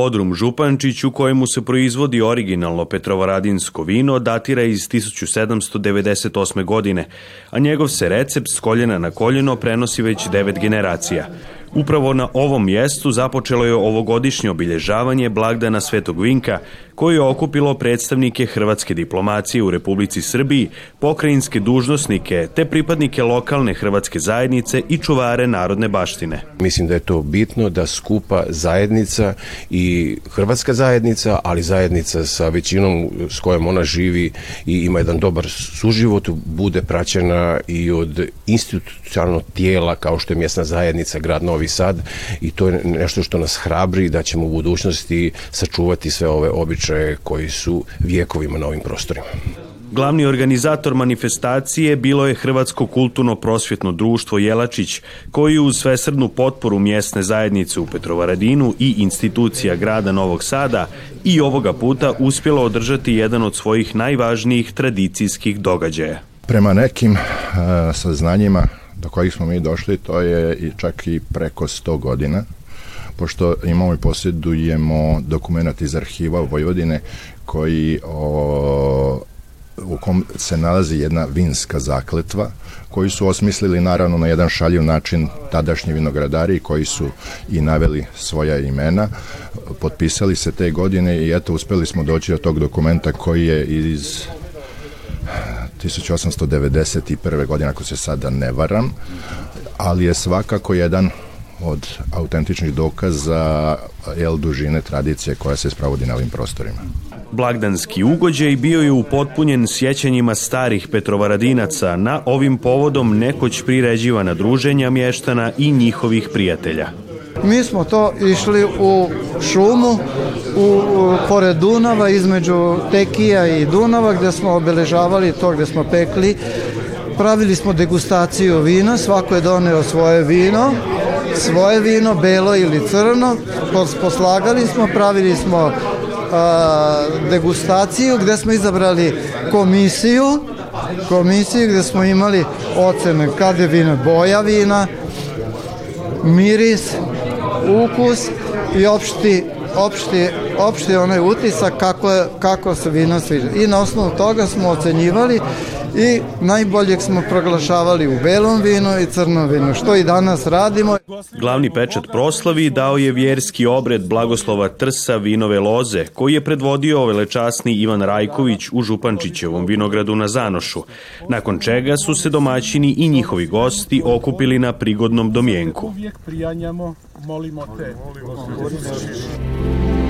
podrum Župančić u kojemu se proizvodi originalno petrovaradinsko vino datira iz 1798. godine, a njegov se recept s koljena na koljeno prenosi već devet generacija – Upravo na ovom mjestu započelo je ovogodišnje obilježavanje blagdana Svetog Vinka, koje je okupilo predstavnike hrvatske diplomacije u Republici Srbiji, pokrajinske dužnosnike, te pripadnike lokalne hrvatske zajednice i čuvare narodne baštine. Mislim da je to bitno da skupa zajednica i hrvatska zajednica, ali zajednica sa većinom s kojom ona živi i ima jedan dobar suživot, bude praćena i od institucionalnog tijela kao što je mjesna zajednica grad Novi Novi Sad i to je nešto što nas hrabri da ćemo u budućnosti sačuvati sve ove običaje koji su vijekovima na ovim prostorima. Glavni organizator manifestacije bilo je Hrvatsko kulturno-prosvjetno društvo Jelačić, koji uz svesrdnu potporu mjesne zajednice u Petrovaradinu i institucija grada Novog Sada i ovoga puta uspjelo održati jedan od svojih najvažnijih tradicijskih događaja. Prema nekim uh, saznanjima do kojih smo mi došli, to je i čak i preko 100 godina, pošto imamo i posjedujemo dokument iz arhiva Vojvodine koji o, u kom se nalazi jedna vinska zakletva koji su osmislili naravno na jedan šaljiv način tadašnji vinogradari koji su i naveli svoja imena potpisali se te godine i eto uspeli smo doći do tog dokumenta koji je iz 1891. godine, ako se sada ne varam, ali je svakako jedan od autentičnih dokaza L dužine tradicije koja se sprovodi na ovim prostorima. Blagdanski ugođaj bio je upotpunjen sjećanjima starih petrovaradinaca na ovim povodom nekoć priređivana druženja mještana i njihovih prijatelja. Mi smo to išli u šumu u, u, pored Dunava između Tekija i Dunava gde smo obeležavali to gde smo pekli pravili smo degustaciju vina, svako je doneo svoje vino, svoje vino, belo ili crno, poslagali smo, pravili smo a, degustaciju gde smo izabrali komisiju, komisiju gde smo imali ocene kada je vino, boja vina, miris, ukus i opšti opšti, opšti onaj utisak kako, kako se vino sviđa. I na osnovu toga smo ocenjivali i najboljeg smo proglašavali u belom vinu i crnom vinu, što i danas radimo. Glavni pečat proslavi dao je vjerski obred blagoslova Trsa vinove loze, koji je predvodio velečasni Ivan Rajković u Župančićevom vinogradu na Zanošu, nakon čega su se domaćini i njihovi gosti okupili na prigodnom domjenku. Uvijek prijanjamo, molimo te. Molimo te.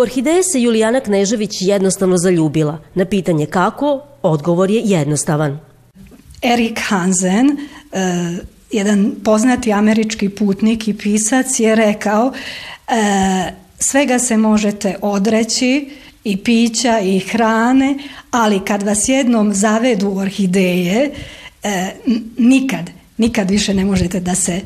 orhideje se Julijana Knežević jednostavno zaljubila. Na pitanje kako, odgovor je jednostavan. Erik Hansen, e, jedan poznati američki putnik i pisac je rekao e, svega se možete odreći i pića i hrane, ali kad vas jednom zavedu orhideje, e, nikad, nikad više ne možete da se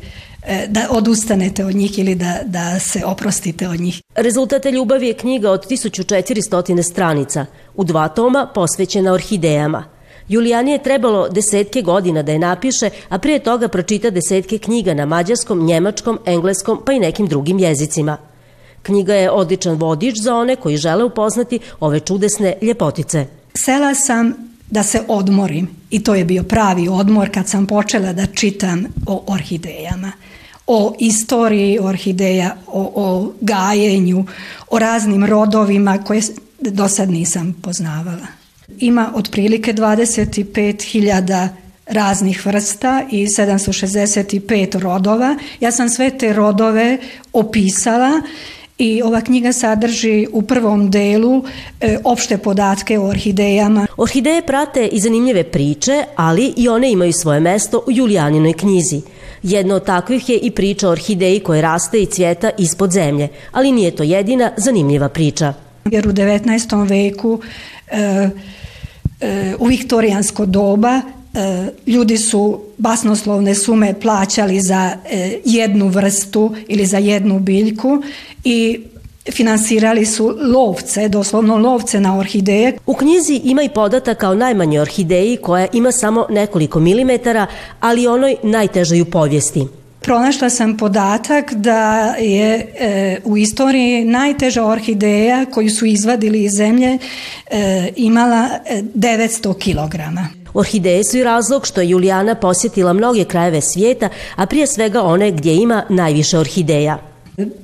E, da odustanete od njih ili da, da se oprostite od njih. Rezultate ljubavi je knjiga od 1400 stranica, u dva toma posvećena orhidejama. Julijani je trebalo desetke godina da je napiše, a prije toga pročita desetke knjiga na mađarskom, njemačkom, engleskom pa i nekim drugim jezicima. Knjiga je odličan vodič za one koji žele upoznati ove čudesne ljepotice. Sela sam da se odmorim i to je bio pravi odmor kad sam počela da čitam o orhidejama o istoriji orhideja, o, o gajenju, o raznim rodovima koje do sad nisam poznavala. Ima otprilike 25.000 raznih vrsta i 765 rodova. Ja sam sve te rodove opisala i ova knjiga sadrži u prvom delu e, opšte podatke o orhidejama. Orhideje prate i zanimljive priče, ali i one imaju svoje mesto u Julijaninoj knjizi. Jedna od takvih je i priča o orhideji koja raste i cvjeta ispod zemlje, ali nije to jedina zanimljiva priča. Jer u 19. veku e, e, u viktorijansko doba E, ljudi su basnoslovne sume plaćali za e, jednu vrstu ili za jednu biljku i finansirali su lovce, doslovno lovce na orhideje. U knjizi ima i podataka o najmanjoj orhideji koja ima samo nekoliko milimetara, ali onoj najtežoj u povijesti. Pronašla sam podatak da je e, u istoriji najteža orhideja koju su izvadili iz zemlje e, imala 900 e, kilograma. Orhideje su i razlog što je Julijana posjetila mnoge krajeve svijeta, a prije svega one gdje ima najviše orhideja.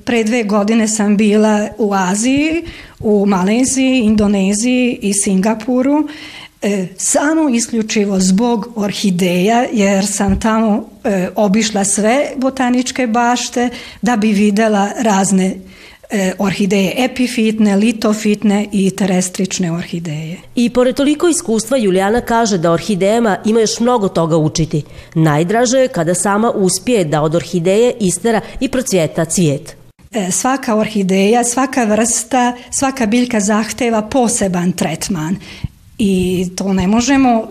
Pre dve godine sam bila u Aziji, u Maleziji, Indoneziji i Singapuru e, samo isključivo zbog orhideja jer sam tamo e, obišla sve botaničke bašte da bi videla razne E, orhideje epifitne, litofitne i terestrične orhideje. I pored toliko iskustva Julijana kaže da orhidejama ima još mnogo toga učiti. Najdraže je kada sama uspije da od orhideje istera i procvjeta cvijet. E, svaka orhideja, svaka vrsta, svaka biljka zahteva poseban tretman i to ne možemo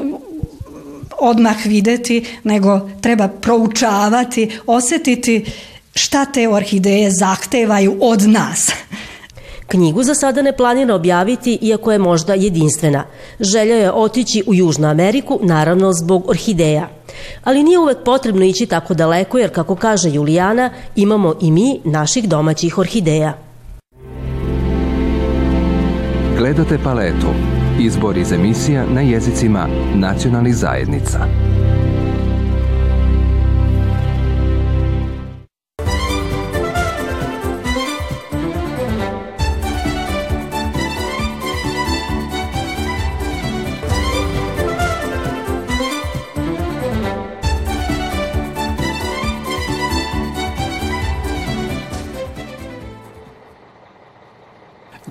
odmah videti, nego treba proučavati, osetiti šta te orhideje zahtevaju od nas. Knjigu za sada ne planira objaviti, iako je možda jedinstvena. Želja je otići u Južnu Ameriku, naravno zbog orhideja. Ali nije uvek potrebno ići tako daleko, jer kako kaže Julijana, imamo i mi naših domaćih orhideja. Gledate paletu. Izbor iz emisija na jezicima nacionalnih zajednica.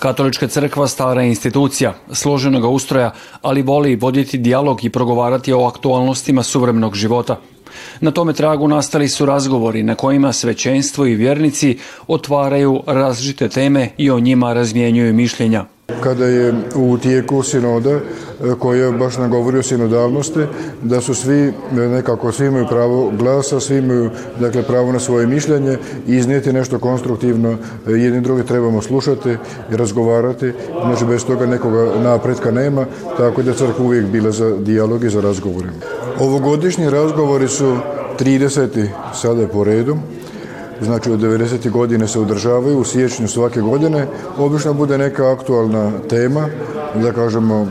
Katolička crkva stara je institucija, složenog ustroja, ali voli voditi dijalog i progovarati o aktualnostima suvremenog života. Na tome tragu nastali su razgovori na kojima svećenstvo i vjernici otvaraju različite teme i o njima razmjenjuju mišljenja. Kada je u tijeku sinoda, e, koji je baš nagovorio sinodalnosti, da su svi, e, nekako svi imaju pravo glasa, svi imaju dakle, pravo na svoje mišljenje i iznijeti nešto konstruktivno. E, jedni drugi trebamo slušati i razgovarati, znači bez toga nekoga napretka nema, tako da crkva uvijek bila za dijalog i za razgovore. Ovogodišnji razgovori su 30. sada po redu znači od 90. godine se održavaju u siječnju svake godine. Obično bude neka aktualna tema, da kažemo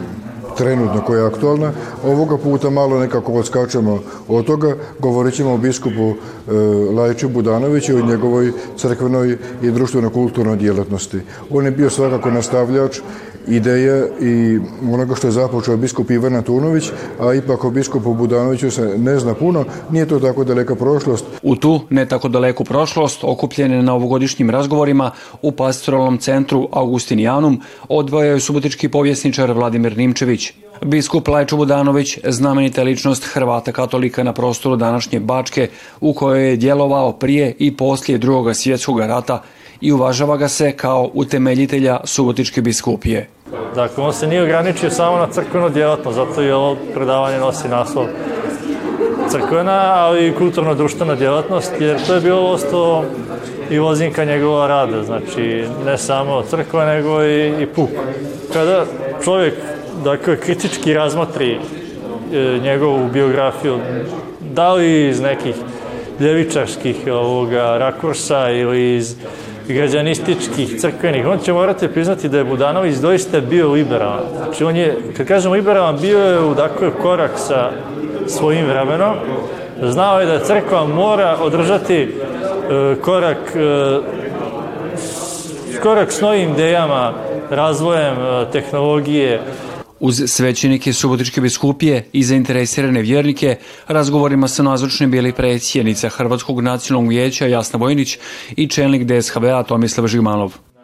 trenutno koja je aktualna. Ovoga puta malo nekako odskačemo od toga. Govorit ćemo o biskupu e, Lajču Budanoviću i o njegovoj crkvenoj i društveno-kulturnoj djelatnosti. On je bio svakako nastavljač ideje i onoga što je započeo biskup Ivan Antunović, a ipak o biskupu Budanoviću se ne zna puno, nije to tako daleka prošlost. U tu ne tako daleku prošlost, okupljene na ovogodišnjim razgovorima u pastoralnom centru Augustinijanum, je subotički povjesničar Vladimir Nimčević. Biskup Lajčo Budanović, znamenita ličnost Hrvata katolika na prostoru današnje Bačke, u kojoj je djelovao prije i poslije drugog svjetskog rata, i uvažava ga se kao utemeljitelja Subotičke biskupije. Dakle, on se nije ograničio samo na crkvenu djelatnost, zato je ovo predavanje nosi naslov crkvena, ali i kulturno-društvena djelatnost, jer to je bilo osto i vozinka njegova rada, znači ne samo crkva, nego i, i puk. Kada čovjek, dakle, kritički razmatri e, njegovu biografiju, da li iz nekih ljevičarskih ovoga rakursa ili iz građanističkih, crkvenih, on će morate priznati da je Budanović doista bio liberalan. Znači on je, kad kažemo liberalan, bio je u dakle korak sa svojim vremenom. Znao je da crkva mora održati e, korak e, korak s novim idejama, razvojem e, tehnologije, Uz svećenike Subotičke biskupije i zainteresirane vjernike, razgovorima sa nazočnim bili predsjednica Hrvatskog nacionalnog vijeća Jasna Vojnić i čelnik DSHV-a Tomislav Žigmanov.